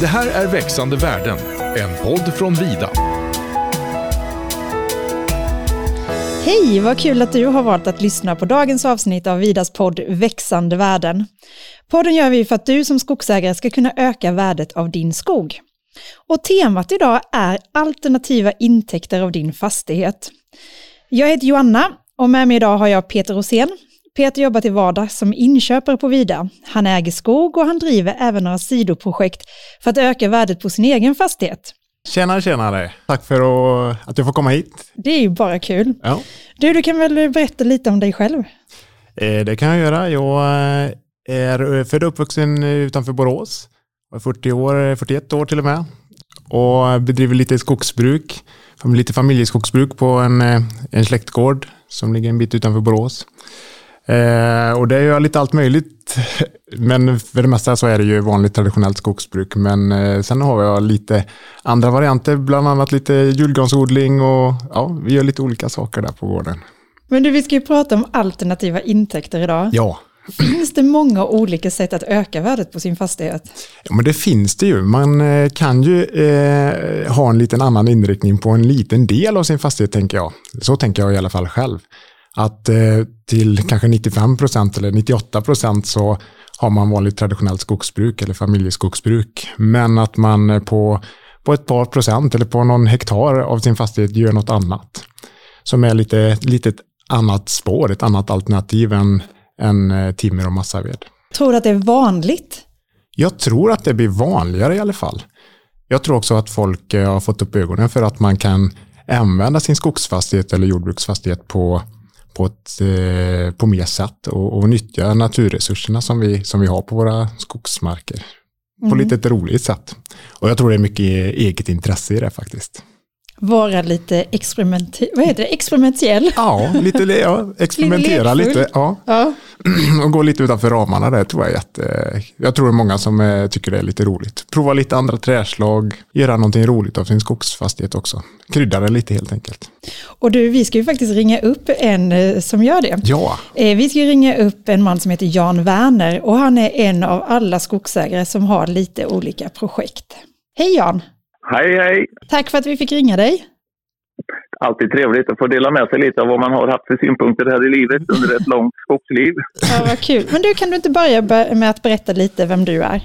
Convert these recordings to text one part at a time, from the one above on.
Det här är Växande världen, en podd från Vida. Hej, vad kul att du har valt att lyssna på dagens avsnitt av Vidas podd Växande värden. Podden gör vi för att du som skogsägare ska kunna öka värdet av din skog. Och temat idag är alternativa intäkter av din fastighet. Jag heter Joanna och med mig idag har jag Peter Rosén. Peter jobbar till vardags som inköpare på Vida. Han äger skog och han driver även några sidoprojekt för att öka värdet på sin egen fastighet. Tjenare, tjenare. Tack för att jag får komma hit. Det är ju bara kul. Ja. Du, du kan väl berätta lite om dig själv? Eh, det kan jag göra. Jag eh, är född och uppvuxen utanför Borås. Jag är 40 år, 41 år till och med. Och bedriver lite skogsbruk, lite familjeskogsbruk på en, eh, en släktgård som ligger en bit utanför Borås. Eh, och det gör lite allt möjligt. Men för det mesta så är det ju vanligt traditionellt skogsbruk. Men eh, sen har jag lite andra varianter, bland annat lite julgransodling och ja, vi gör lite olika saker där på gården. Men du, vi ska ju prata om alternativa intäkter idag. Ja. Finns det många olika sätt att öka värdet på sin fastighet? Ja, men det finns det ju. Man eh, kan ju eh, ha en liten annan inriktning på en liten del av sin fastighet, tänker jag. Så tänker jag i alla fall själv att eh, till kanske 95 procent eller 98 procent så har man vanligt traditionellt skogsbruk eller familjeskogsbruk. Men att man eh, på, på ett par procent eller på någon hektar av sin fastighet gör något annat. Som är lite, lite ett annat spår, ett annat alternativ än, än eh, timmer och massaved. Tror du att det är vanligt? Jag tror att det blir vanligare i alla fall. Jag tror också att folk har fått upp ögonen för att man kan använda sin skogsfastighet eller jordbruksfastighet på på, ett, eh, på mer sätt och, och nyttja naturresurserna som vi, som vi har på våra skogsmarker. Mm. På lite ett roligt sätt. Och jag tror det är mycket eget intresse i det faktiskt vara lite experiment vad heter det? experimentell. Ja, lite, ja experimentera lite. lite ja. ja. Och gå lite utanför ramarna där tror jag jätte... Jag tror det är många som eh, tycker det är lite roligt. Prova lite andra träslag, göra någonting roligt av sin skogsfastighet också. Krydda det lite helt enkelt. Och du, vi ska ju faktiskt ringa upp en eh, som gör det. Ja. Eh, vi ska ringa upp en man som heter Jan Werner och han är en av alla skogsägare som har lite olika projekt. Hej Jan! Hej, hej! Tack för att vi fick ringa dig. Alltid trevligt att få dela med sig lite av vad man har haft för synpunkter här i livet under ett långt skogsliv. Ja, vad kul. Men du, kan du inte börja med att berätta lite vem du är?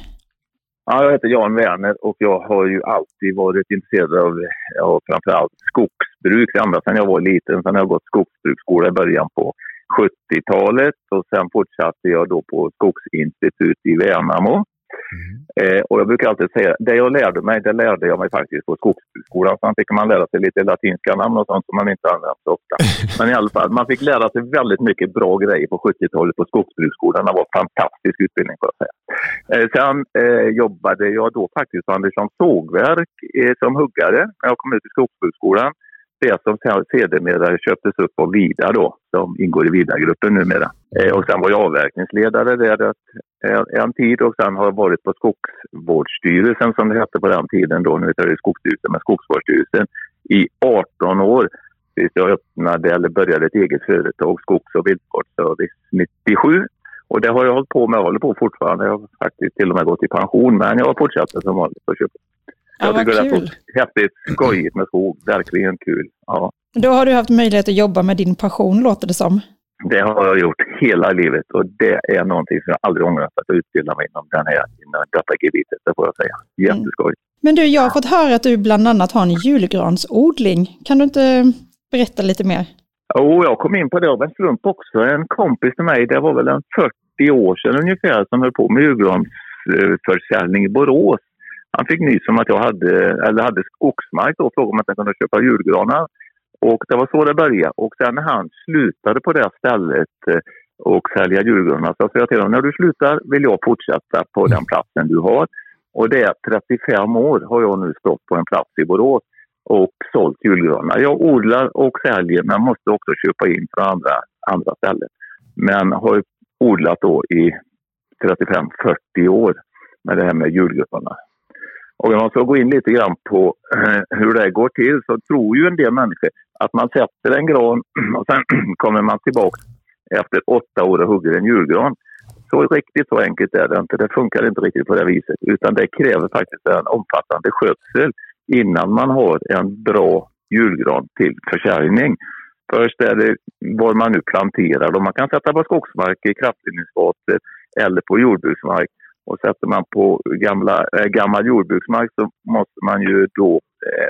Ja, jag heter Jan Werner och jag har ju alltid varit intresserad av ja, framförallt skogsbruk. Ända sedan jag var liten. Sen har jag gått skogsbruksskola i början på 70-talet och sen fortsatte jag då på Skogsinstitut i Värnamo. Mm. Eh, och jag brukar alltid säga, det jag lärde mig, det lärde jag mig faktiskt på Skogsbruksskolan. Sen fick man lära sig lite latinska namn och sånt som man inte använder så ofta. Men i alla fall, man fick lära sig väldigt mycket bra grejer på 70-talet på Skogsbruksskolan. Det var en fantastisk utbildning får jag säga. Eh, sen eh, jobbade jag då faktiskt på Anderssons sågverk eh, som huggare när jag kom ut i Skogsbruksskolan det som sedermera köptes upp av Vida då, som ingår i Vida-gruppen numera. Eh, och sen var jag avverkningsledare där en tid och sen har jag varit på Skogsvårdsstyrelsen som det hette på den tiden då, nu heter det Skogsstyrelsen, men Skogsvårdsstyrelsen i 18 år tills jag öppnade eller började ett eget företag, Skogs och viltvårdsservice 97. Och det har jag hållit på med Jag håller på fortfarande. Jag har faktiskt till och med gått i pension men jag har fortsatt som vanligt på köpet. Ja, jag tycker det är så häftigt, skojigt med skog. Verkligen kul. Ja. Då har du haft möjlighet att jobba med din passion, låter det som. Det har jag gjort hela livet och det är någonting som jag aldrig ångrat att utbilda mig inom den här inom detta gebitet, det får jag säga. Jätteskoj. Mm. Men du, jag har fått höra att du bland annat har en julgransodling. Kan du inte berätta lite mer? Jo, jag kom in på det av en slump också. En kompis till mig, det var väl en 40 år sedan ungefär, som höll på med julgransförsäljning i Borås. Han fick nys om att jag hade, eller hade skogsmark och frågade om jag kunde köpa julgranar. Och det var så det började. Och sen när han slutade på det stället eh, och sälja julgranar så sa jag till honom, när du slutar vill jag fortsätta på den platsen du har. Och det är 35 år har jag nu stått på en plats i Borås och sålt julgranar. Jag odlar och säljer men måste också köpa in från andra, andra ställen. Men har odlat då i 35-40 år med det här med julgranar. Och om man ska gå in lite grann på eh, hur det går till så tror ju en del människor att man sätter en gran och sen kommer man tillbaka efter åtta år och hugger en julgran. så riktigt så enkelt är det inte. Det funkar inte riktigt på det viset. Utan det kräver faktiskt en omfattande skötsel innan man har en bra julgran till försäljning. Först är det var man nu planterar. Och man kan sätta på skogsmark i kraftledningsgator eller på jordbruksmark. Och sätter man på gamla, äh, gammal jordbruksmark så måste man ju då eh,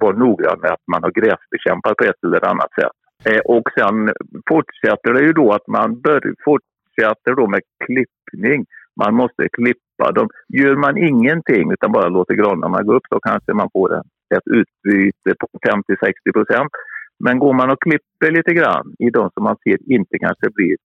vara noggrann med att man har gräsbekämpat på ett eller annat sätt. Eh, och sen fortsätter det ju då att man bör, fortsätter då med klippning. Man måste klippa dem. Gör man ingenting utan bara låter granarna gå upp så kanske man får ett utbyte på 50-60 procent. Men går man och klipper lite grann i de som man ser inte kanske blir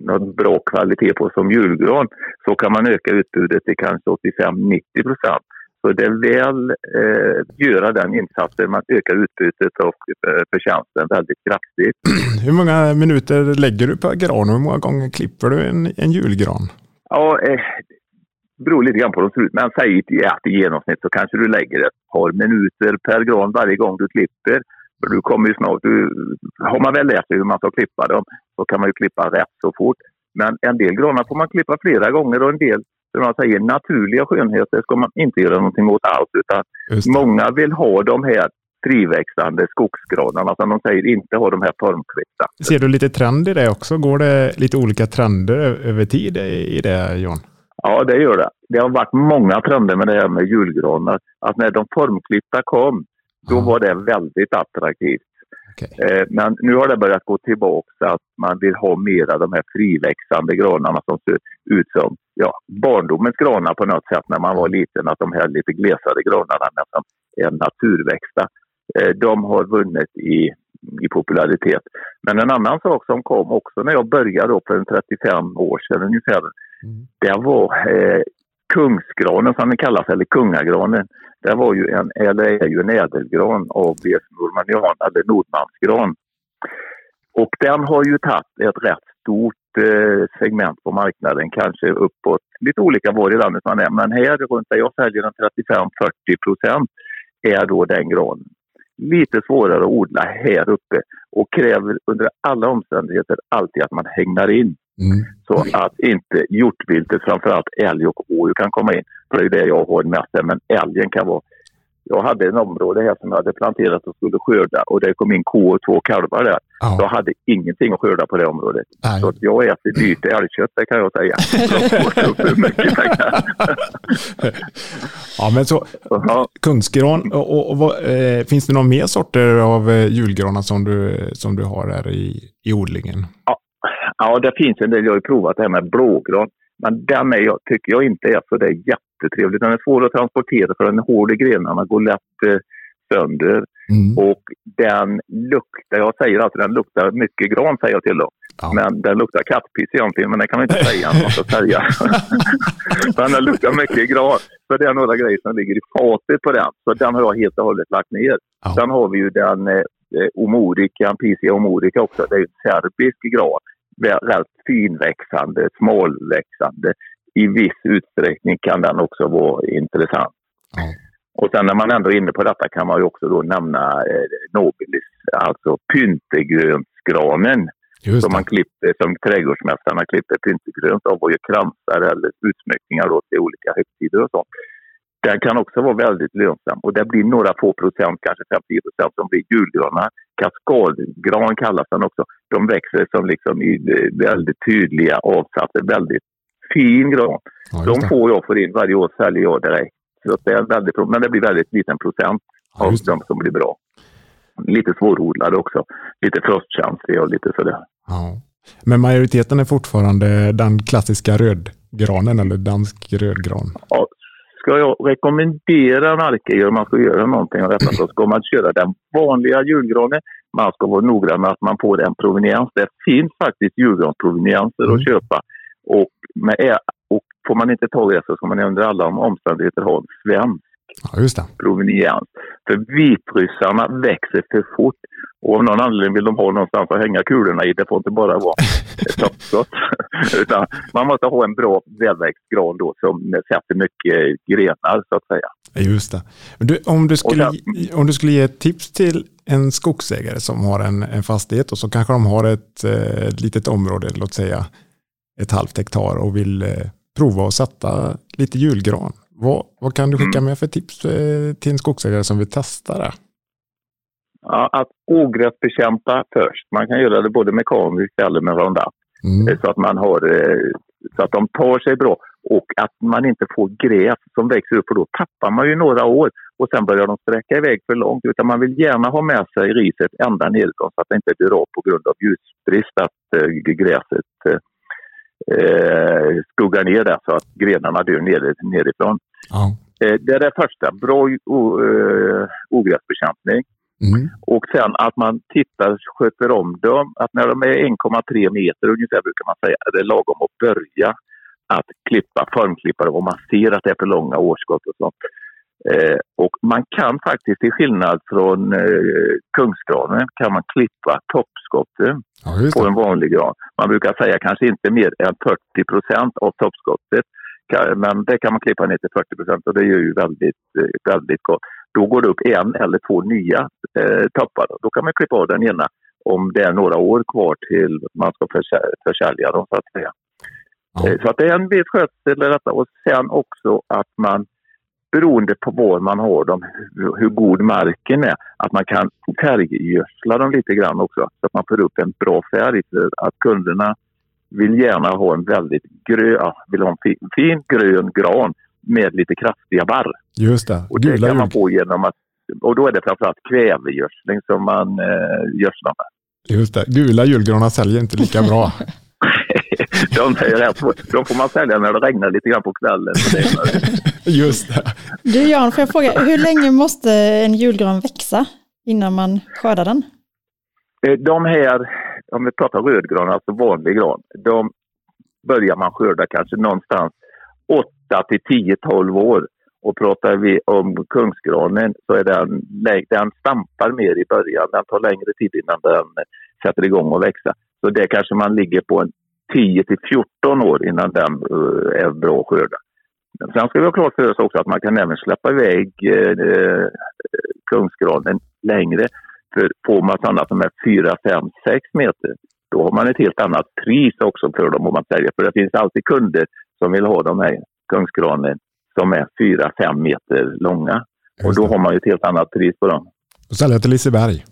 någon bra kvalitet på som julgran så kan man öka utbudet till kanske 85-90 procent. Så det är väl eh, göra den insatsen, man ökar utbytet och eh, förtjänsten väldigt kraftigt. Hur många minuter lägger du per gran och hur många gånger klipper du en, en julgran? Ja, eh, beror lite grann på hur de ser ut. Men säg att i genomsnitt så kanske du lägger ett par minuter per gran varje gång du klipper. Du kommer ju snart, du, har man väl lärt sig hur man ska klippa dem så kan man ju klippa rätt så fort. Men en del granar får man klippa flera gånger och en del, som man säger, naturliga skönheter ska man inte göra någonting åt alls. Utan många vill ha de här friväxande skogsgranarna som de säger inte har de här formklippta. Ser du lite trend i det också? Går det lite olika trender över tid i det John? Ja, det gör det. Det har varit många trender med det här med julgranar. Att när de formklippta kom, då var det väldigt attraktivt. Okay. Eh, men nu har det börjat gå tillbaka att man vill ha mera de här friväxande granarna som ser ut som ja, barndomens granar på något sätt när man var liten. Att de här lite glesare granarna nästan är naturväxta. Eh, de har vunnit i, i popularitet. Men en annan sak som kom också när jag började för 35 år sedan ungefär. Mm. Det var eh, kungsgranen som den kallas, eller kungagranen. Det var ju en, eller är ju en ädelgran av BS normanian, eller nordmansgran. Och den har ju tagit ett rätt stort eh, segment på marknaden, kanske uppåt, lite olika var i landet man är, men här runt där jag säljer den 35-40 procent är då den granen. Lite svårare att odla här uppe och kräver under alla omständigheter alltid att man hängnar in. Mm. Så att inte hjortviltet, framförallt älg och rådjur kan komma in. För det är det jag har mest men älgen kan vara jag hade en område här som jag hade planterat och skulle skörda och det kom in ko och två kalvar där. Ja. Jag hade ingenting att skörda på det området. Nej. Så jag äter dyrt älgkött, det kan jag säga. ja, men så ja. kungsgran, och, och, vad, eh, finns det några mer sorter av eh, julgranar som du, som du har här i, i odlingen? Ja, Ja, det finns en del. Jag har ju provat det här med blågran. Men den är jag, tycker jag inte är så det är jättetrevlig. Den är svår att transportera för den är hård i grenarna, går lätt eh, sönder. Mm. Och den luktar, jag säger alltid den luktar mycket gran säger jag till dem. Ja. Men den luktar kattpiss egentligen, men det kan man inte säga. Man ska säga. men den luktar mycket gran. Så det är några grejer som ligger i fatet på den. Så den har jag helt och hållet lagt ner. Ja. Sen har vi ju den eh, omorica, Pisia omorica också. Det är en serbisk gran rätt finväxande, smalväxande. I viss utsträckning kan den också vara intressant. Mm. Och sen när man ändå är inne på detta kan man ju också då nämna eh, Nobilis, alltså pyntegrönsgranen. Som man klipper, som trädgårdsmästarna klipper pyntegrönt av och gör kransar eller utsmyckningar då till olika högtider och sånt. Den kan också vara väldigt lönsam och det blir några få procent, kanske 50 procent, som blir julgranar. Kaskadgran kallas den också. De växer som liksom i väldigt tydliga avsatser, väldigt fin gran. Ja, de får jag för in varje år, säljer jag direkt. Så det är väldigt, men det blir väldigt liten procent ja, av de som blir bra. Lite svårodlade också. Lite frostkänsliga och lite sådär. Ja. Men majoriteten är fortfarande den klassiska rödgranen eller dansk rödgran? Ja, ska jag rekommendera markägare om man ska göra någonting av detta så ska man köra den vanliga julgranen. Man ska vara noggrann med att man får en proveniens. Det finns faktiskt julgransprovenienser mm. att köpa. Och, med, och får man inte tag i det så ska man under alla omständigheter ha en svensk ja, just det. proveniens. För vitryssarna växer för fort och av någon anledning vill de ha någonstans att hänga kulorna i. Det får inte bara vara toppskott. Utan man måste ha en bra välväxt gran då som sätter mycket grenar så att säga. Just det. Du, om, du skulle, sen, om du skulle ge ett tips till en skogsägare som har en, en fastighet och så kanske de har ett, ett eh, litet område, låt säga ett halvt hektar och vill eh, prova att sätta lite julgran. Vad, vad kan du skicka Mm. med för tips eh, till en skogsägare som vill testa det? Ja, att ogräsbekämpa först. Man kan göra det både mekaniskt eller med Roundup. Mm. Eh, Så att man har eh, så att de tar sig bra och att man inte får gräs som växer upp och då tappar man ju några år och sen börjar de sträcka iväg för långt utan man vill gärna ha med sig riset ända nerifrån så att det inte blir av på grund av ljusbrist att gräset eh, skuggar ner där så att grenarna dör ner, nerifrån. Ja. Eh, det är det första, bra eh, ogräsbekämpning. Mm. Och sen att man tittar, sköter om dem. Att när de är 1,3 meter ungefär brukar man säga, är det lagom att börja att klippa, formklippa dem om man ser att det är för långa årskott och sånt. Eh, och man kan faktiskt, till skillnad från eh, kungsgranen, kan man klippa toppskotten Ja, på en vanlig gran. Man brukar säga kanske inte mer än 40 procent av toppskottet. Men det kan man klippa ner till 40 procent och det är ju väldigt, eh, väldigt gott. Då går det upp en eller två nya eh, toppar. Då kan man klippa av den ena om det är några år kvar till man ska försä- försälja dem så att säga. Eh, Så att det är en viss skötsel i detta och sen också att man beroende på var man har dem, hur, god marken är, att man kan färggödsla dem lite grann också så att man får upp en bra färg. För att kunderna vill gärna ha en väldigt grön, vill ha en fin, fin grön gran med lite kraftiga barr. Just det. Och det Gula kan man få genom att och då är det framförallt kvävegödsling som man eh, gödslar med. Just det. Gula julgranar säljer inte lika bra. de, är rätt, de får man sälja när det regnar lite grann på kvällen. Just det. Du Jan, får jag fråga, hur länge måste en julgran växa innan man skördar den? Eh, De här, om vi pratar rödgran, alltså vanlig gran, de börjar man skörda kanske någonstans 8 till 10, 12 år. Och pratar vi om kungsgranen så är den, den stampar mer i början. Den tar längre tid innan den sätter igång och växa. Så det kanske man ligger på en 10 till 14 år innan den eh, är bra att skörda. Sen ska vi ha klart för oss också att man kan även släppa iväg eh, eh kungsgranen längre. För får man sådana som är 4, 5, 6 meter, då har man ett helt annat pris också för dem om man säljer. För det finns alltid kunder som vill ha de här kungsgranen som är 4, 5 meter långa. Och då har man ju ett helt annat pris på dem. Och säljer till Liseberg.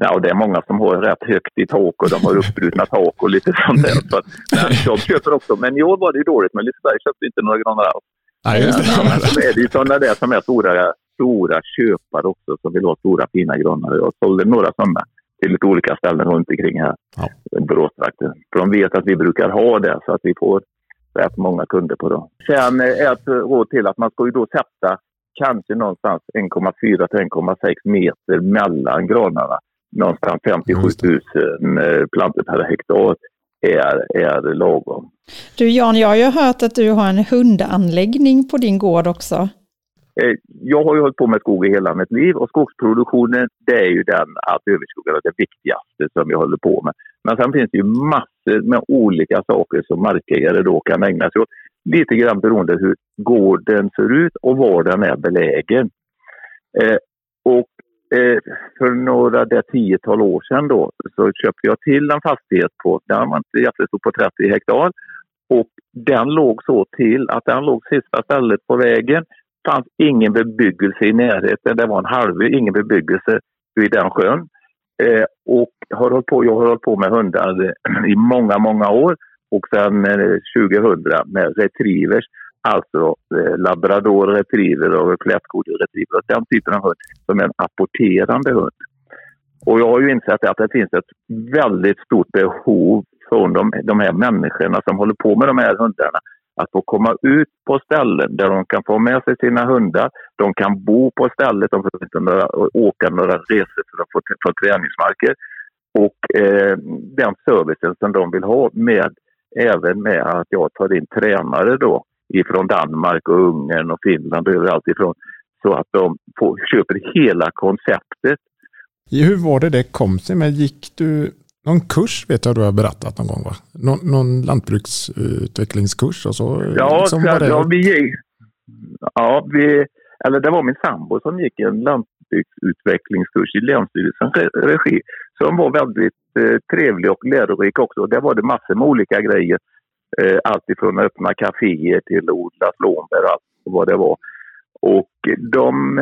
Ja, och det är många som har rätt högt i tak och de har uppbrutna tak och lite sånt där. Så att, de köper också. Men i år var det ju dåligt, men Liseberg köpte inte några granar alls. Nej, just det. Annars så är det ju sådana där som är stora, stora köpare också som vill ha stora fina granar. Jag sålde några sådana till lite olika ställen runt omkring här. Ja. Boråstrakten. För de vet att vi brukar ha det så att vi får rätt många kunder på dem. Sen eh, är ett råd till att man ska ju då sätta kanske någonstans 1,4 till 1,6 meter mellan granarna. Någonstans 57 Just 000 eh, plantor per hektar är, är lagom. Du Jan, jag har ju hört att du har en hundanläggning på din gård också. Eh, jag har ju hållit på med skog i hela mitt liv och skogsproduktionen det är ju den att överskoga det viktigaste som vi håller på med. Men sen finns det ju massor med olika saker som markägare då kan ägna sig åt. Lite grann beroende hur gården ser ut och var den är belägen. Eh, och eh, för några där tiotal år sedan då så köpte jag till en fastighet på, den var inte jättestor, på 30 hektar. Och den låg så till att den låg sista stället på vägen fanns ingen bebyggelse i närheten. Det var en halvö, ingen bebyggelse vid den sjön. Eh, och har hållit på, jag har hållit på med hundar eh, i många, många år. Och sen eh, 2000 med retrievers, alltså eh, labrador retriever och flätkodig retriever. Och Den typen av hund som är en apporterande hund. Och jag har ju insett att det finns ett väldigt stort behov från de, de här människorna som håller på med de här hundarna att få komma ut på ställen där de kan få med sig sina hundar. De kan bo på stället, de får inte några, åka några resor för att få, få träningsmarker. Och eh, den servicen som de vill ha med även med att jag tar in tränare då ifrån Danmark och Ungern och Finland och överallt ifrån så att de får, köper hela konceptet. Hur var det det kom sig med? Gick du någon kurs vet jag du har berättat någon gång va? Någon, någon lantbruksutvecklingskurs och så? Ja, liksom det- ja, vi gick, ja vi, eller det var min sambo som gick en lant, landsbygdsutvecklingskurs i Länsstyrelsens regi som var väldigt eh, trevlig och lärorik också. Där var det massor med olika grejer. Eh, allt ifrån att öppna kaféer till att odla blåbär och allt vad det var. Och de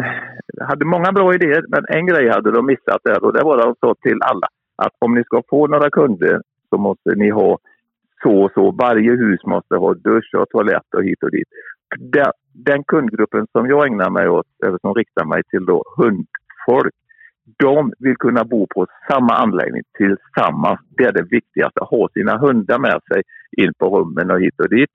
hade många bra idéer, men en grej hade de missat där och det var de sa till alla att om ni ska få några kunder så måste ni ha så och så. Varje hus måste ha dusch och toalett och hit och dit. Den, den kundgruppen som jag ägnar mig åt, eller som riktar mig till då, hundfolk, de vill kunna bo på samma anläggning tillsammans. Det är det viktigaste, ha sina hundar med sig in på rummen och hit och dit.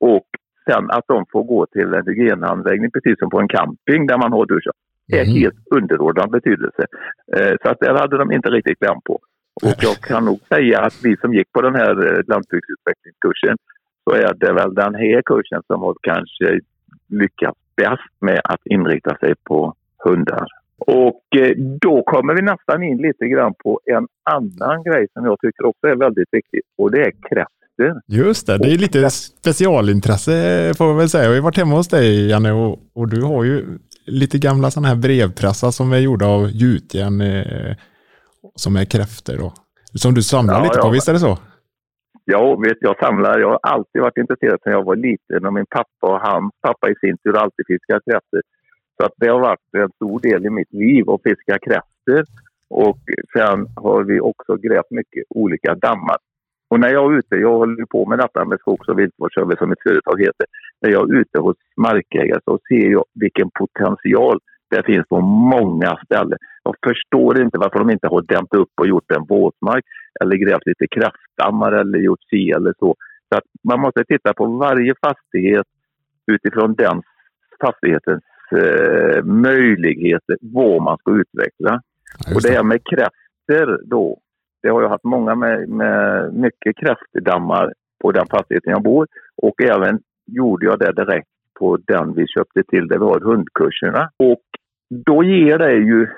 Och sen att de får gå till en hygienanläggning precis som på en camping där man har duschar. Är mm. helt underordnad betydelse. Eh, så att det hade de inte riktigt kläm på. Och jag kan nog säga att vi som gick på den här eh, lantbruksutvecklingskursen så är det väl den här kursen som har kanske lyckats bäst med att inrikta sig på hundar. Och eh, då kommer vi nästan in lite grann på en annan grej som jag tycker också är väldigt viktig och det är kräftor. Just det, det är lite specialintresse får man väl säga. Jag har varit hemma hos dig Janne och, och du har ju lite gamla sådana här brevpressar som är gjorda av gjutjärn eh, som är kräftor då. Som du samlar ja, lite på, ja. visst är det så? Ja, vet, jag samlar. Jag har alltid varit intresserad sedan jag var liten och min pappa och hans pappa i sin tur har alltid fiskat kräftor. Så att det har varit en stor del i mitt liv att fiska kräftor. Och sen har vi också grävt mycket olika dammar. Och när jag är ute, jag håller på med detta med skogs och viltvårdsservice som mitt företag heter. När jag är ute hos markägare så ser jag vilken potential det finns på många ställen. Jag förstår inte varför de inte har dämt upp och gjort en våtmark eller grävt lite kraftdammar eller gjort si eller så. så man måste titta på varje fastighet utifrån den fastighetens eh, möjligheter, vad man ska utveckla. Ja, och det här med kräfter då, det har jag haft många med, med mycket kräftdammar på den fastigheten jag bor och även gjorde jag det direkt på den vi köpte till där vi har hundkurserna. Och då ger det ju...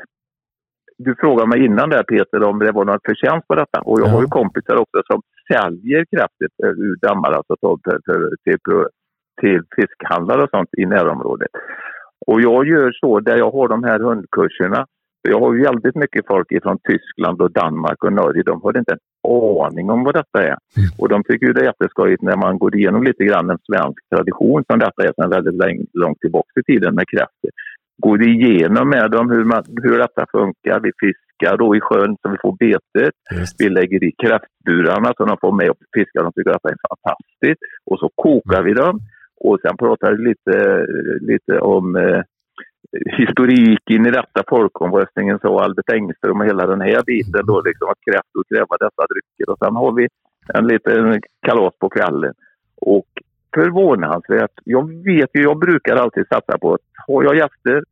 Du frågade mig innan där Peter om det var någon förtjänst på detta och jag ja. har ju kompisar också som säljer kraftigt ur dammar alltså till, till, till fiskhandlare och sånt i närområdet. Och jag gör så där jag har de här hundkurserna. Jag har väldigt mycket folk från Tyskland och Danmark och Norge. De har inte en aning om vad detta är. Mm. Och de tycker ju det är jätteskojigt när man går igenom lite grann en svensk tradition som detta är sedan väldigt långt tillbaka i tiden med kräftor. Går igenom med dem hur, man, hur detta funkar. Vi fiskar då i sjön så vi får betet. Vi lägger i kräftburarna så de får med och fiskar. De tycker att det är fantastiskt. Och så kokar vi dem. Och sen pratar vi lite, lite om eh, historiken i detta folkomröstningen så Albert Engström och hela den här biten då liksom att kräftor kräva dessa drycker. Och sen har vi en liten kalas på kvällen. Och förvånansvärt, jag vet ju, jag brukar alltid satsa på att har jag gäster,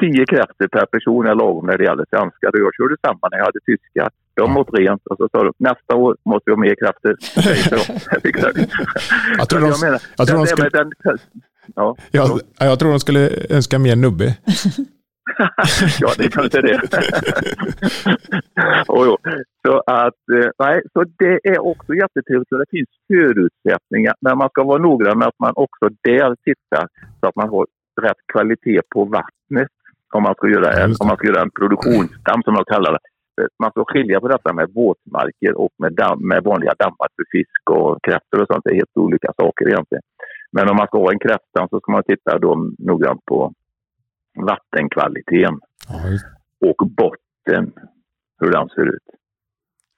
tio kräftor per person är lagom när det gäller svenskar. Jag körde samma när jag hade tyskar. De mått rent och så sa de nästa år måste vi ha mer krafter. jag tror de, menar, jag tror de skulle... Den, ja, jag, jag tror de skulle önska mer nubbe. ja, det är kanske det. oh, jo. Så, att, eh, nej, så det är också jättetrevligt. Det finns förutsättningar, men man ska vara noggrann med att man också där tittar så att man har rätt kvalitet på vattnet om man ska göra en, om man ska göra en produktionsdamm som de kallar det man får skilja på detta med våtmarker och med, damm, med vanliga dammar för fisk och kräftor och sånt. Det är helt olika saker egentligen. Men om man ska ha en kräfta så ska man titta då noggrant på vattenkvaliteten mm. och botten, hur den ser ut.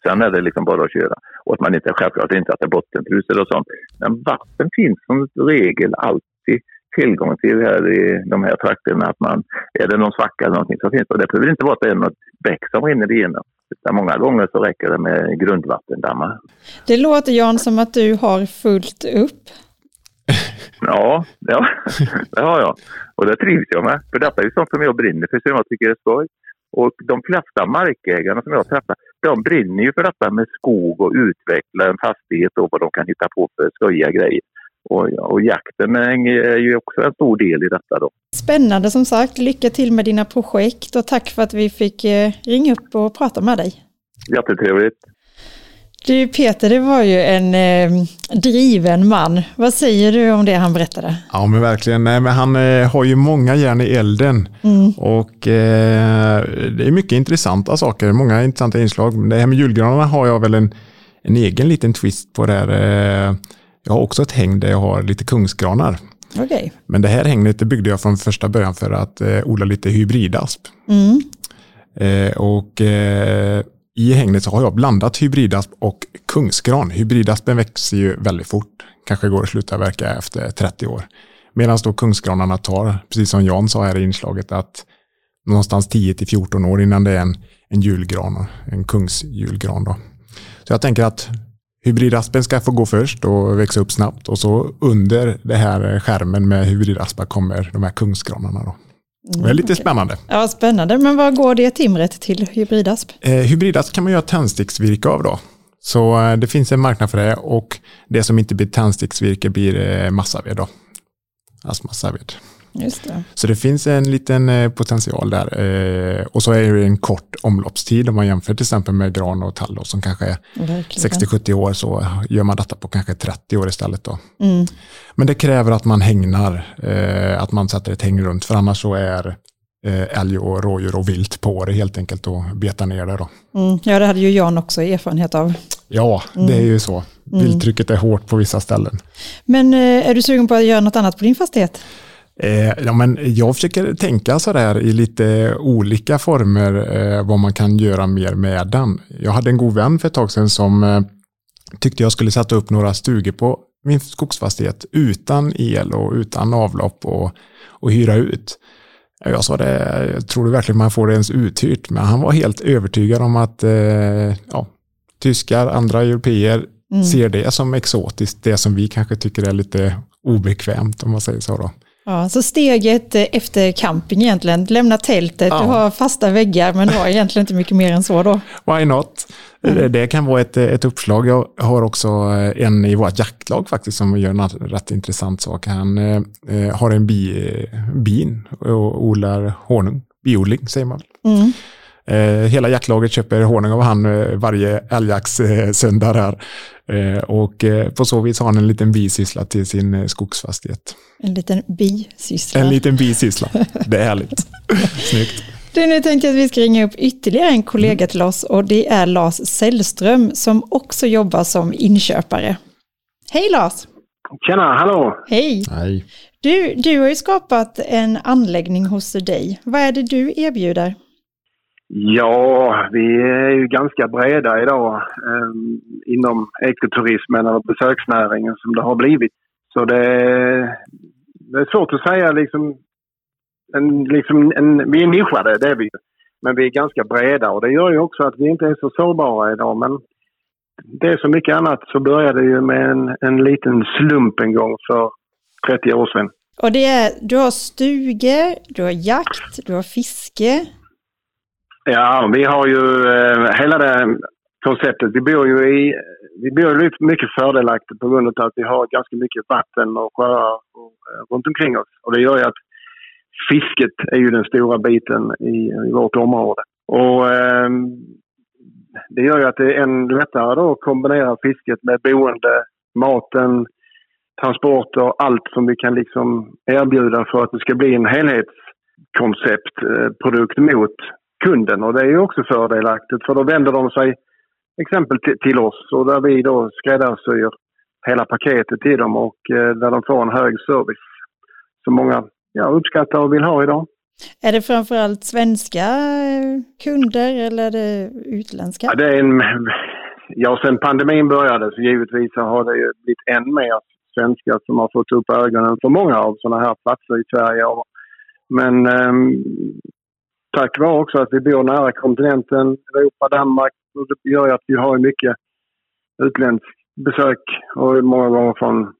Sen är det liksom bara att köra. Och att man inte, självklart inte att det är bottenfrus eller sånt. Men vatten finns som regel alltid tillgång till här i de här trakterna. Att man, är det någon svacka eller någonting så finns det. Det behöver inte vara att det är något bäck som rinner igenom. Utan många gånger så räcker det med grundvattendammar. Det låter Jan som att du har fullt upp. ja, ja, det har jag. Och det trivs jag med. För detta är ju sånt som jag brinner för, som jag tycker är skoj. Och de flesta markägarna som jag träffar, de brinner ju för detta med skog och utveckla en fastighet och vad de kan hitta på för skojiga grejer. Och, och jakten är ju också en stor del i detta då. Spännande som sagt. Lycka till med dina projekt och tack för att vi fick eh, ringa upp och prata med dig. Jättetrevligt. Du Peter, det var ju en eh, driven man. Vad säger du om det han berättade? Ja men verkligen, Nej, men han eh, har ju många järn i elden. Mm. Och eh, det är mycket intressanta saker, många intressanta inslag. Det här med julgranarna har jag väl en, en egen liten twist på där. Eh, jag har också ett häng där jag har lite kungsgranar. Okej. Men det här hängnet det byggde jag från första början för att eh, odla lite hybridasp. Mm. Eh, och i hängnet så har jag blandat hybridasp och kungsgran. Hybridaspen växer ju väldigt fort. Kanske går att sluta verka efter 30 år. Medan då kungsgranarna tar, precis som Jan sa här i inslaget, att någonstans 10 till 14 år innan det är en, en julgran, en kungsjulgran. Då. Så jag tänker att hybridaspen ska få gå först och växa upp snabbt och så under det här skärmen med hybridaspar kommer de här kungsgranarna. Då. Det är lite spännande. Ja, spännande. Men vad går det timret till hybridasp? Eh, hybridasp kan man göra tändsticksvirke av då. Så eh, det finns en marknad för det och det som inte blir tändsticksvirke blir eh, massaved då. Askmassaved. Just det. Så det finns en liten eh, potential där. Eh, och så är det en kort omloppstid om man jämför till exempel med gran och tall då, som kanske är Verkligen. 60-70 år så gör man detta på kanske 30 år istället då. Mm. Men det kräver att man hängnar, eh, att man sätter ett häng runt för annars så är älg och rådjur och vilt på det helt enkelt och betar ner det då. Mm. Ja, det hade ju Jan också erfarenhet av. Ja, det är ju så. Vilttrycket är hårt på vissa ställen. Men är du sugen på att göra något annat på din fastighet? Eh, ja, men jag försöker tänka sådär i lite olika former eh, vad man kan göra mer med den. Jag hade en god vän för ett tag sedan som eh, tyckte jag skulle sätta upp några stugor på min skogsfastighet utan el och utan avlopp och, och hyra ut. Jag sa det, tror du verkligen man får det ens uthyrt? Men han var helt övertygad om att eh, ja, tyskar, andra europeer ser det som exotiskt, det som vi kanske tycker är lite obekvämt om man säger så. Då. Ja, så steget eh, efter camping egentligen, lämna tältet, Ja. du har fasta väggar men du har egentligen inte mycket mer än så då. Why not? Mm. Det kan vara ett, ett uppslag. Jag har också en i vårt jaktlag faktiskt som gör en rätt intressant sak. Han eh, eh, har en bi, bin och odlar honung. Biodling säger man. Mm. Eh, hela jaktlaget köper honung av han eh, varje älgjaktssöndag där. Eh, och eh, på så vis har han en liten bisyssla till sin eh, skogsfastighet. En liten bisyssla. En liten bisyssla. Det är härligt. Snyggt. Du, nu tänkte jag att vi ska ringa upp ytterligare en kollega till oss och det är Lars Sällström som också jobbar som inköpare. Hej Lars! Tjena, hallå! Hej! Nej. Du, du har ju skapat en anläggning hos dig. Vad är det du erbjuder? Ja, vi är ju ganska breda idag eh, inom ekoturismen och besöksnäringen som det har blivit. Så det, det är svårt att säga liksom, en, liksom en, vi är nischade, det är vi ju. Men vi är ganska breda och det gör ju också att vi inte är så sårbara idag. Men det är så mycket annat så började det ju med en, en liten slump en gång för 30 år sedan. Och det är, du har stugor, du har jakt, du har fiske. Ja, vi har ju eh, hela det konceptet. Vi bor ju i, vi bor ju mycket fördelaktigt på grund av att vi har ganska mycket vatten och sjöar och, eh, runt omkring oss. Och det gör ju att fisket är ju den stora biten i, i vårt område. Och eh, det gör ju att det är än lättare då att kombinera fisket med boende, maten, transporter, allt som vi kan liksom erbjuda för att det ska bli en helhetskonceptprodukt eh, mot kunden. Och det är ju också fördelaktigt för då vänder de sig exempel till, oss och där vi då skräddarsyr hela paketet till dem och eh, där de får en hög service som många ja, uppskattar och vill ha idag. Är det framförallt svenska eh, kunder eller är det utländska? Ja, det är en, ja, sen pandemin började så givetvis har det ju blivit än mer svenskar som har fått upp ögonen för många av sådana här platser i Sverige. Men ehm, tack vare också att vi bor nära kontinenten, Europa, Danmark, och det gör ju att vi har mycket utländskt besök och många gånger från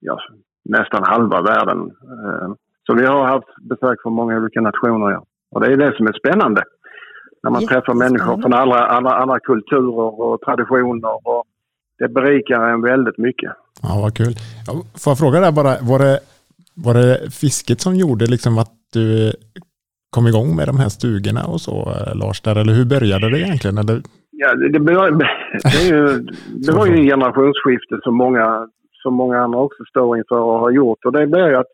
ja, nästan halva världen. Eh, Så vi har haft besök från många olika nationer. Ja. Och det är det som är spännande. När man träffar människor från alla, alla andra kulturer och traditioner. Och det berikar en väldigt mycket. Ja, vad kul. Får jag fråga där bara, var det, var det fisket som gjorde liksom att du kom igång med de här stugorna och så, eh, Lars? Där, eller hur började det egentligen? Eller? Ja, det, det, det, ju, det var ju en generationsskifte som många, som många andra också står inför och har gjort. Och det ju att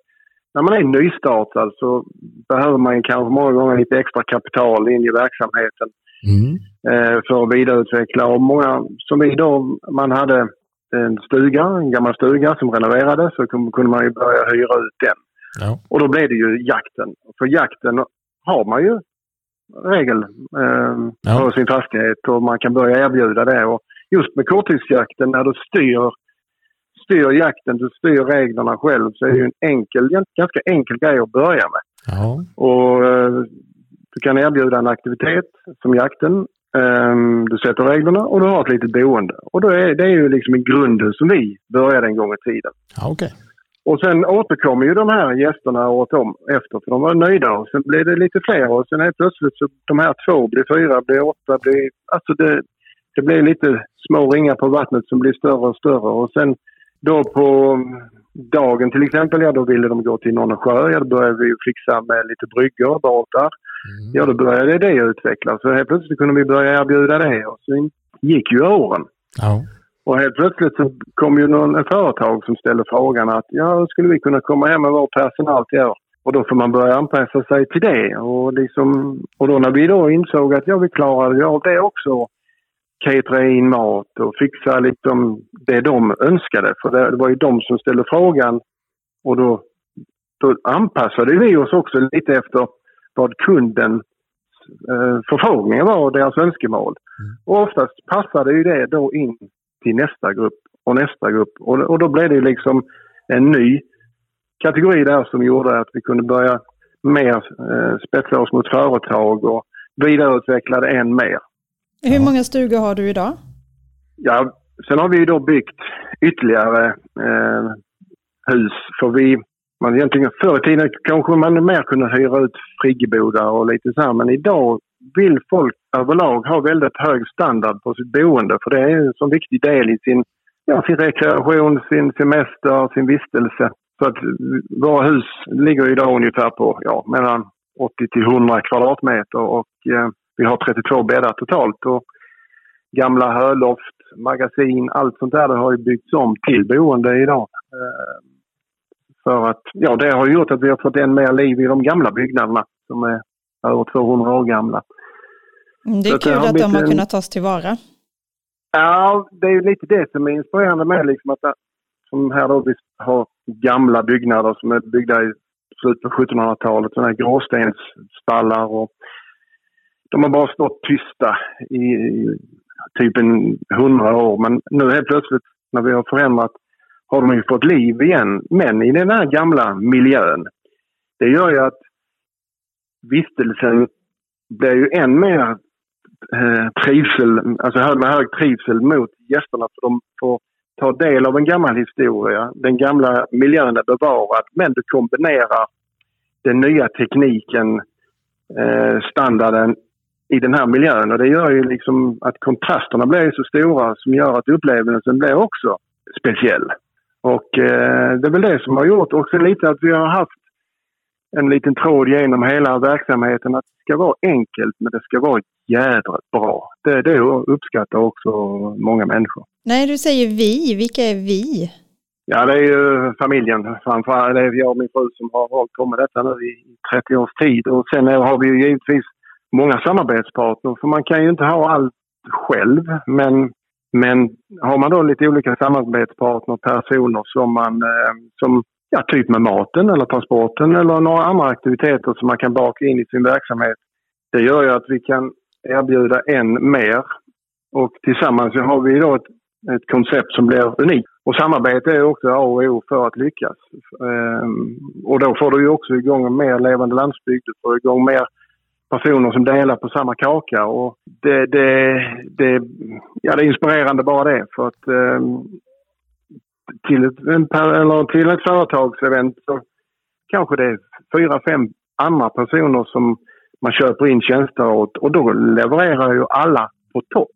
när man är nystartad så behöver man kanske många gånger lite extra kapital in i verksamheten mm. eh, för att vidareutveckla. Och många, som då, man hade en stuga, en gammal stuga som renoverades så kunde man ju börja hyra ut den. Ja. Och då blev det ju jakten. För jakten har man ju regel eh, ja. på sin fastighet och man kan börja erbjuda det. Och just med korttidsjakten när du styr, styr jakten, du styr reglerna själv så är det ju en enkel, ganska enkel grej att börja med. Ja. Och eh, du kan erbjuda en aktivitet som jakten. Eh, du sätter reglerna och du har ett litet boende. Och då är, det är ju liksom i grunden som vi började en gång i tiden. Ja, okay. Och sen återkommer ju de här gästerna året om efter för de var nöjda och sen blir det lite fler och sen helt plötsligt så de här två blir fyra, blir åtta, blir... Alltså det, det blir lite små ringar på vattnet som blir större och större och sen då på dagen till exempel, ja då ville de gå till någon sjö, ja då började vi fixa med lite bryggor, båtar. Mm. Ja då började det utvecklas så helt plötsligt kunde vi börja erbjuda det och sen gick ju åren. Ja. Och helt plötsligt så kom ju någon, en företag som ställde frågan att ja, skulle vi kunna komma hem med vår personal till er? Och då får man börja anpassa sig till det. Och, liksom, och då när vi då insåg att ja, vi klarade av det också, catera in mat och fixa liksom det de önskade. För det, det var ju de som ställde frågan och då, då anpassade vi oss också lite efter vad kunden eh, förfrågningar var och deras önskemål. Mm. Och oftast passade ju det då in till nästa grupp och nästa grupp. Och, och då blev det liksom en ny kategori där som gjorde att vi kunde börja mer eh, spetsa oss mot företag och vidareutveckla det än mer. Hur många stugor har du idag? Ja, sen har vi då byggt ytterligare eh, hus. För vi, man egentligen, förr i tiden kanske man mer kunde hyra ut friggebodar och lite så här, men idag vill folk överlag ha väldigt hög standard på sitt boende för det är en så viktig del i sin, ja, sin rekreation, sin semester, sin vistelse. Så att våra hus ligger idag ungefär på ja, mellan 80 till 100 kvadratmeter och eh, vi har 32 bäddar totalt. Och gamla höloft, magasin, allt sånt där det har ju byggts om till boende idag. Eh, för att, ja, det har gjort att vi har fått än mer liv i de gamla byggnaderna som är över 200 år gamla. Mm, det är kul att de har en... kunnat tas tillvara. Ja, det är ju lite det som är inspirerande med liksom att som här då vi har gamla byggnader som är byggda i slutet på 1700-talet, sådana här gråstensstallar och de har bara stått tysta i, i typ en hundra år. Men nu helt plötsligt när vi har förändrat har de ju fått liv igen. Men i den här gamla miljön. Det gör ju att vistelsen blir ju än mer eh, trivsel, alltså med hög trivsel mot gästerna för de får ta del av en gammal historia. Den gamla miljön är bevarad men du kombinerar den nya tekniken, eh, standarden i den här miljön och det gör ju liksom att kontrasterna blir så stora som gör att upplevelsen blir också speciell. Och eh, det är väl det som har gjort också lite att vi har haft en liten tråd genom hela verksamheten att det ska vara enkelt men det ska vara jädrigt bra. Det, det uppskattar också många människor. Nej, du säger vi. Vilka är vi? Ja, det är ju familjen framförallt. Det är jag och min fru som har hållit på med detta nu i 30 års tid. Och sen har vi ju givetvis många samarbetspartner för man kan ju inte ha allt själv. Men, men har man då lite olika samarbetspartner, personer som man eh, som ja, typ med maten eller transporten eller några andra aktiviteter som man kan baka in i sin verksamhet. Det gör ju att vi kan erbjuda än mer. Och tillsammans har vi då ett, ett koncept som blir unikt. Och samarbete är också A och O för att lyckas. Ehm, och då får du ju också igång en mer levande landsbygd, du får igång mer personer som delar på samma kaka. Och det, det, det, ja, det är inspirerande bara det. För att ehm, till ett, eller till ett företagsevent så kanske det är fyra, fem andra personer som man köper in tjänster åt och då levererar ju alla på topp.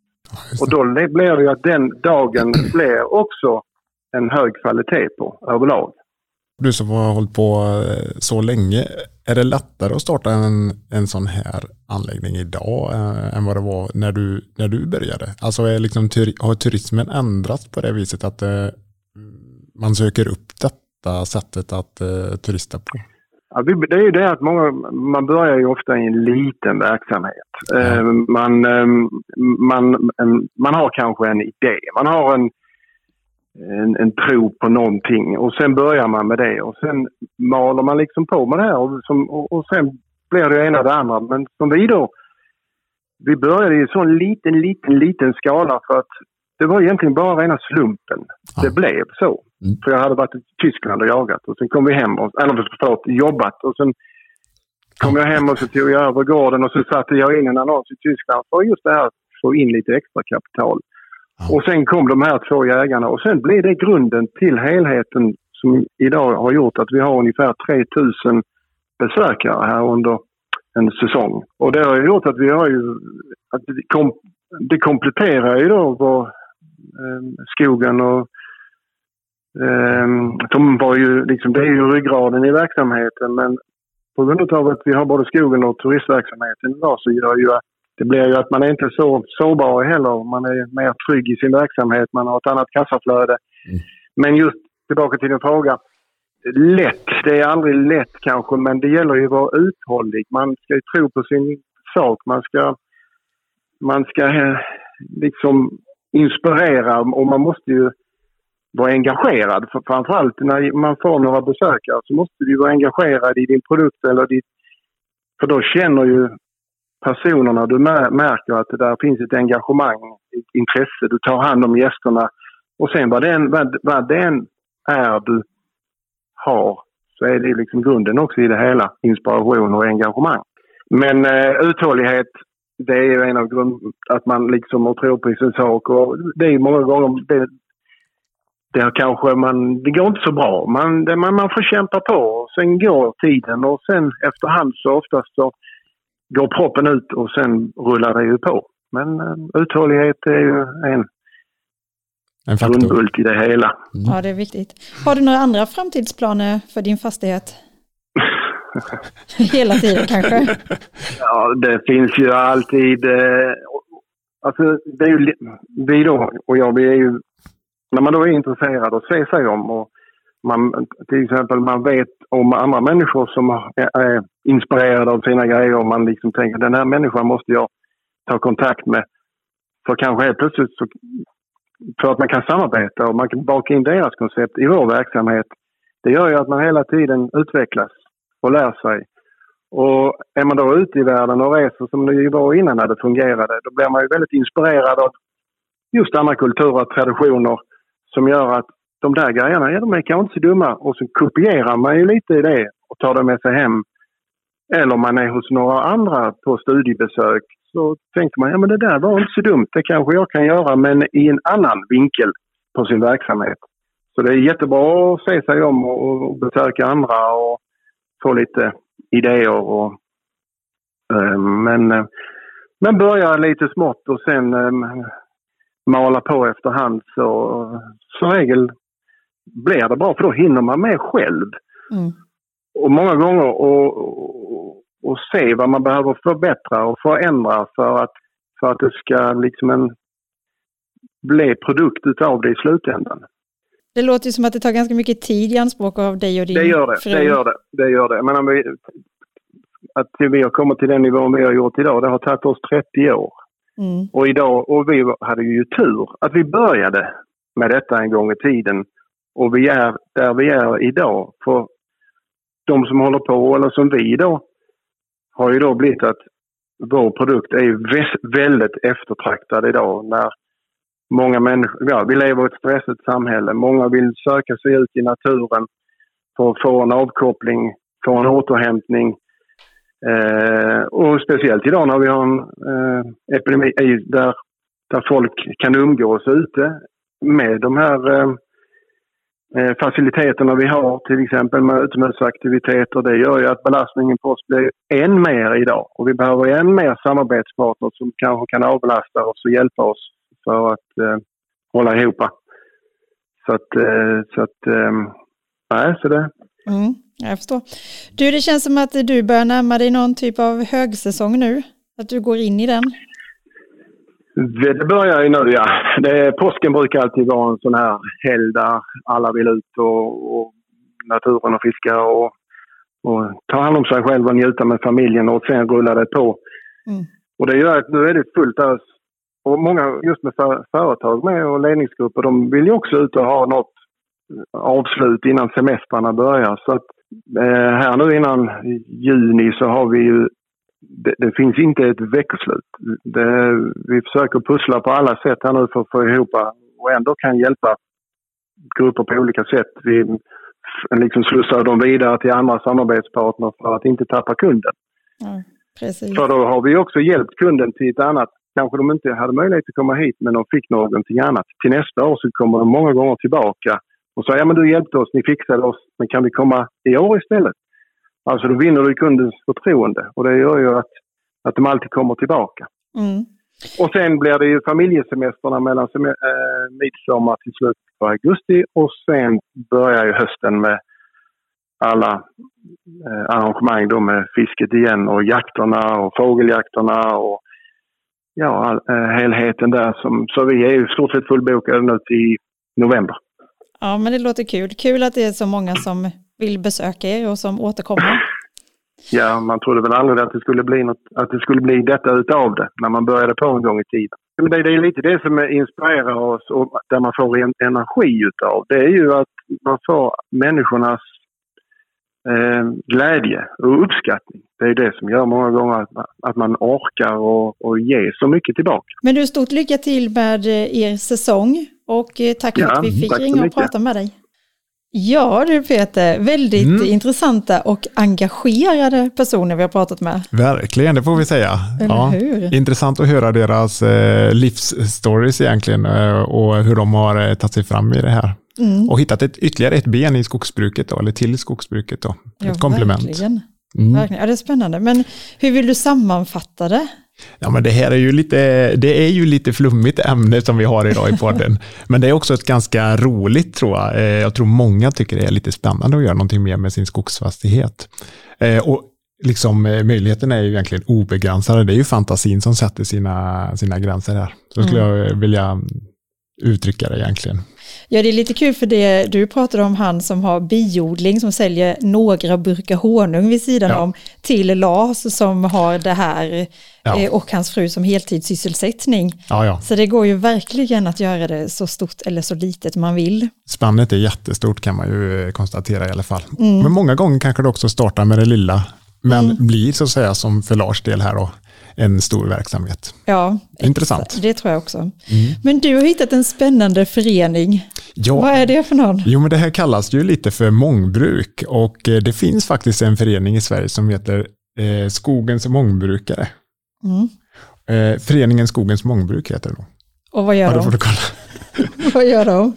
och då blir det ju att den dagen blir också en hög kvalitet på överlag. Du som har hållit på eh, så länge, är det lättare att starta en, en sån här anläggning idag äh, än vad det var när du, när du började? Alltså är liksom, har turismen ändrats på det viset att äh, man söker upp detta sättet att äh, turista på? Ja, det är ju det att många, man börjar ju ofta i en liten verksamhet. Ja. Man, man, man har kanske en idé, man har en, en, en tro på någonting och sen börjar man med det och sen maler man liksom på med det här och, som, och, och sen blir det ena det andra. Men som vi då, vi började i en sån liten, liten, liten skala för att det var egentligen bara rena slumpen. Ja. Det blev så. Mm. För jag hade varit i Tyskland och jagat och sen kom vi hem, och, eller förlåt, jobbat och sen kom jag hem och så tog jag över gården och så satte jag in en annons i Tyskland för just det här att få in lite extra kapital. Och sen kom de här två jägarna och sen blev det grunden till helheten som idag har gjort att vi har ungefär 3000 besökare här under en säsong. Och det har gjort att vi har ju... Att det, kom, det kompletterar ju då vår, skogen och eh, de var ju liksom, det är ju ryggraden i verksamheten men på grund av att vi har både skogen och turistverksamheten idag så gör ju att det blir ju att man är inte så sårbar heller. Man är mer trygg i sin verksamhet, man har ett annat kassaflöde. Mm. Men just tillbaka till din fråga. Lätt, det är aldrig lätt kanske, men det gäller ju att vara uthållig. Man ska ju tro på sin sak. Man ska, man ska eh, liksom inspirera och man måste ju vara engagerad. För framförallt när man får några besökare så måste du vara engagerad i din produkt eller ditt... För då känner ju personerna. Du märker att det där finns ett engagemang, ett intresse. Du tar hand om gästerna. Och sen vad den, vad, vad den är du har så är det liksom grunden också i det hela. Inspiration och engagemang. Men eh, uthållighet, det är ju en av grunderna. Att man liksom tror på sin sak. Och det är många gånger det, det kanske man, det går inte så bra. Man, det, man, man får kämpa på. Sen går tiden och sen efterhand så oftast så går proppen ut och sen rullar det ju på. Men uh, uthållighet är ju en, en grundbult i det hela. Mm. Ja, det är viktigt. Har du några andra framtidsplaner för din fastighet? Hela tiden kanske? Ja, det finns ju alltid. Eh, alltså, det är ju, vi då och jag, vi är ju, när man då är intresserad och ser sig om och man, till exempel man vet om andra människor som är inspirerade av sina grejer och man liksom tänker den här människan måste jag ta kontakt med. För kanske helt plötsligt så, för att man kan samarbeta och man kan baka in deras koncept i vår verksamhet. Det gör ju att man hela tiden utvecklas och lär sig. Och är man då ute i världen och reser som det var innan när det fungerade, då blir man ju väldigt inspirerad av just andra kulturer och traditioner som gör att de där grejerna, ja, de är kanske inte så dumma. Och så kopierar man ju lite i det och tar det med sig hem. Eller om man är hos några andra på studiebesök så tänker man, ja men det där var inte så dumt. Det kanske jag kan göra, men i en annan vinkel på sin verksamhet. Så det är jättebra att se sig om och, besöka andra och få lite idéer. Och, äh, men, äh, men börja lite smått och sen äh, mala på efterhand så som regel blir det bra för då hinner man med själv. Mm. Och många gånger och, och, och, se vad man behöver förbättra och förändra för att, för att det ska liksom en, bli produkt utav det i slutändan. Det låter ju som att det tar ganska mycket tid i anspråk av dig och din det gör det, fru. Det gör det. Det gör det. Men vi, att vi har kommit till den nivån vi har gjort idag, det har tagit oss 30 år. Mm. Och idag, och vi hade ju tur att vi började med detta en gång i tiden och vi är där vi är idag. För de som håller på, eller som vi då, har ju då blivit att vår produkt är väldigt eftertraktad idag när många människor, ja, vi lever i ett stressigt samhälle. Många vill söka sig ut i naturen för att få en avkoppling, få en återhämtning. Eh, och speciellt idag när vi har en eh, epidemi där, där folk kan umgås ute med de här eh, eh faciliteterna vi har, till exempel med utomhusaktiviteter, det gör ju att belastningen på oss blir än mer idag. Och vi behöver än mer samarbetspartner som kanske kan avlasta oss och hjälpa oss för att eh, hålla ihop. Så att, eh, så att eh, nej, så det, Mm, jag förstår. Du, det känns som att du börjar närma dig någon typ av högsäsong nu. Att du går in i den. Det, det börjar ju nu, ja. Det, påsken brukar alltid vara en sån här helg där alla vill ut och, och naturen och fiska och, och ta hand om sig själv och njuta med familjen och sen rullar det på. Mm. Och det gör att nu är det fullt ös. Och många just med för, företag med och ledningsgrupper, de vill ju också ut och ha något avslut innan semestrarna börjar. Så att eh, här nu innan juni så har vi ju det, det, finns inte ett veckoslut. Det, vi försöker pussla på alla sätt här nu för att få ihop och ändå kan hjälpa grupper på olika sätt. Vi liksom slussar dem vidare till andra samarbetspartner för att inte tappa kunden. Ja, precis. För då har vi också hjälpt kunden till ett annat. Kanske de inte hade möjlighet att komma hit men de fick någonting annat. Till nästa år så kommer de många gånger tillbaka och säger ja men du hjälpte oss, ni fixade oss, men kan vi komma i år istället? Alltså då vinner du kundens förtroende och det gör ju att, att de alltid kommer tillbaka. Mm. Och sen blir det ju familjesemestrarna mellan sem äh, midsommar till slutet på augusti och sen börjar ju hösten med alla äh, arrangemang då med fisket igen och jakterna och fågeljakterna och ja, äh, helheten där. Som, så vi är ju stort sett fullbokade nu till november. Ja, men det låter kul. Kul att det är så många som vill besöka er och som återkommer. Ja, man trodde väl aldrig att det skulle bli, något, att det skulle bli detta utav det när man började på en gång i tiden. Men det, det är lite det som inspirerar oss och där man får en energi utav. Det är ju att man får människornas eh, glädje och uppskattning. Det är det som gör många gånger att man, att man orkar och, och ge så mycket tillbaka. Men du, stort lycka till med eh, er säsong och eh, tack för Ja, att vi fick ringa och mycket. prata med dig. Ja du Peter, väldigt Mm. intressanta och engagerade personer vi har pratat med. Verkligen, det får vi säga. Eller hur? Intressant att höra deras eh, livsstories egentligen och hur de har eh, tagit sig fram i det här. Mm. Och hittat ett, ytterligare ett ben i skogsbruket då, eller till skogsbruket då. Ja, ett komplement. Verkligen. Mm. verkligen. Ja, det är spännande. Men hur vill du sammanfatta det? Ja, men det här är ju lite, det är ju lite flummigt ämne som vi har idag i podden. men det är också ett ganska roligt tror jag. Eh, Jag tror många tycker det är lite spännande att göra någonting mer med sin skogsfastighet. Eh, Och liksom, eh, möjligheterna är ju egentligen obegränsade. Det är ju fantasin som sätter sina, sina gränser här. Så skulle jag vilja uttrycka det egentligen. Ja, det är lite kul för det du pratade om han som har biodling som säljer några burkar honung vid sidan Ja. om till Lars som har det här Ja. eh, och hans fru som heltidssysselsättning. Ja, ja. Så det går ju verkligen att göra det så stort eller så litet man vill. Spannet är jättestort kan man ju eh, konstatera i alla fall. Men många gånger kanske det också startar med det lilla, men blir så att säga som för Lars del här då, en stor verksamhet. Ja, Intressant. Det tror jag också. Men du har hittat en spännande förening. Ja, Vad är det för någon? Jo, men det här kallas ju lite för mångbruk och eh, det finns faktiskt en förening i Sverige som heter eh, Skogens mångbrukare. Mm. Eh, Föreningen Skogens mångbruk heter det då. Och vad Ja, gör får de? Vad gör de?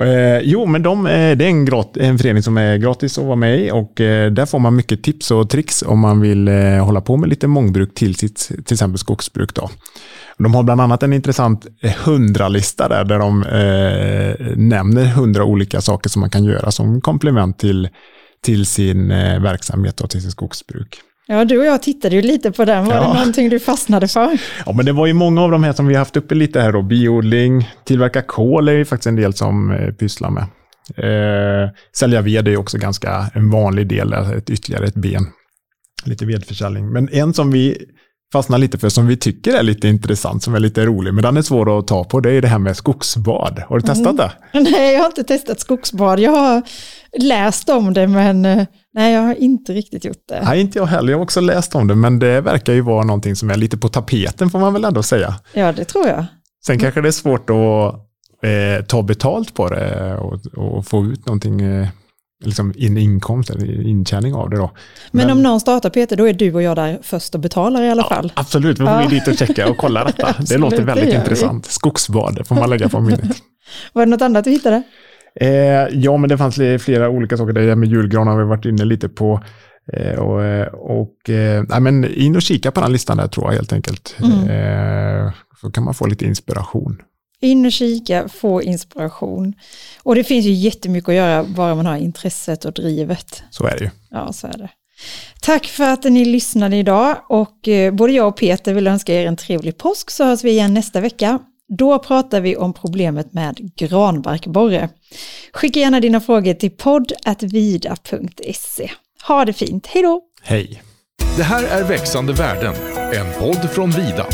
Eh, jo, men de, eh, det är en, grat, en förening som är gratis att vara med i och eh, där får man mycket tips och tricks om man vill eh, hålla på med lite mångbruk till sitt till exempel skogsbruk. Då. De har bland annat en intressant eh, hundralista där, där de eh, nämner hundra olika saker som man kan göra som komplement till, till sin eh, verksamhet och till sin skogsbruk. Ja, du och jag tittade ju lite på den. Var Ja. det någonting du fastnade för? Ja, men det var ju många av de här som vi haft uppe lite här då. Biodling, tillverka kol är ju faktiskt en del som eh, pysslar med. Eh, sälja ved är ju också ganska en vanlig del, alltså ett, ytterligare ett ben. Lite vedförsäljning. Men en som vi fastnar lite för, som vi tycker är lite intressant, som är lite rolig, men den är svår att ta på, det är det här med skogsbad. Har du testat det? Nej, jag har inte testat skogsbad. Jag har läst om det, men eh, nej, jag har inte riktigt gjort det. Nej, inte jag heller. Jag har också läst om det, men det verkar ju vara någonting som är lite på tapeten, får man väl ändå säga. Ja, det tror jag. Sen kanske det är svårt att eh, ta betalt på det och, och få ut någonting, eh, liksom en inkomst eller intjäning av det då. Men, om någon startar Peter, då är du och jag där först och betalar i alla fall. Absolut, vi får Ja. dit och checka och kolla detta. Det låter det väldigt vi. intressant. Skogsbad, det får man lägga på minnet. Var det något annat du hittade? Eh, ja, men det fanns flera olika saker. Det där med julgran har vi varit inne lite på. Eh, och eh, och eh, nej, men in och kika på den listan där tror jag helt enkelt. Mm. Eh, så kan man få lite inspiration. In och kika, få inspiration. Och det finns ju jättemycket att göra bara man har intresset och drivet. Så är det ju. Ja, så är det. Tack för att ni lyssnade idag och eh, både jag och Peter vill önska er en trevlig påsk så hörs vi igen nästa vecka. Då pratar vi om problemet med granbarkborre. Skicka gärna dina frågor till podd.vida.se. Ha det fint, hej då! Hej! Det här är Växande värden, en podd från Vida.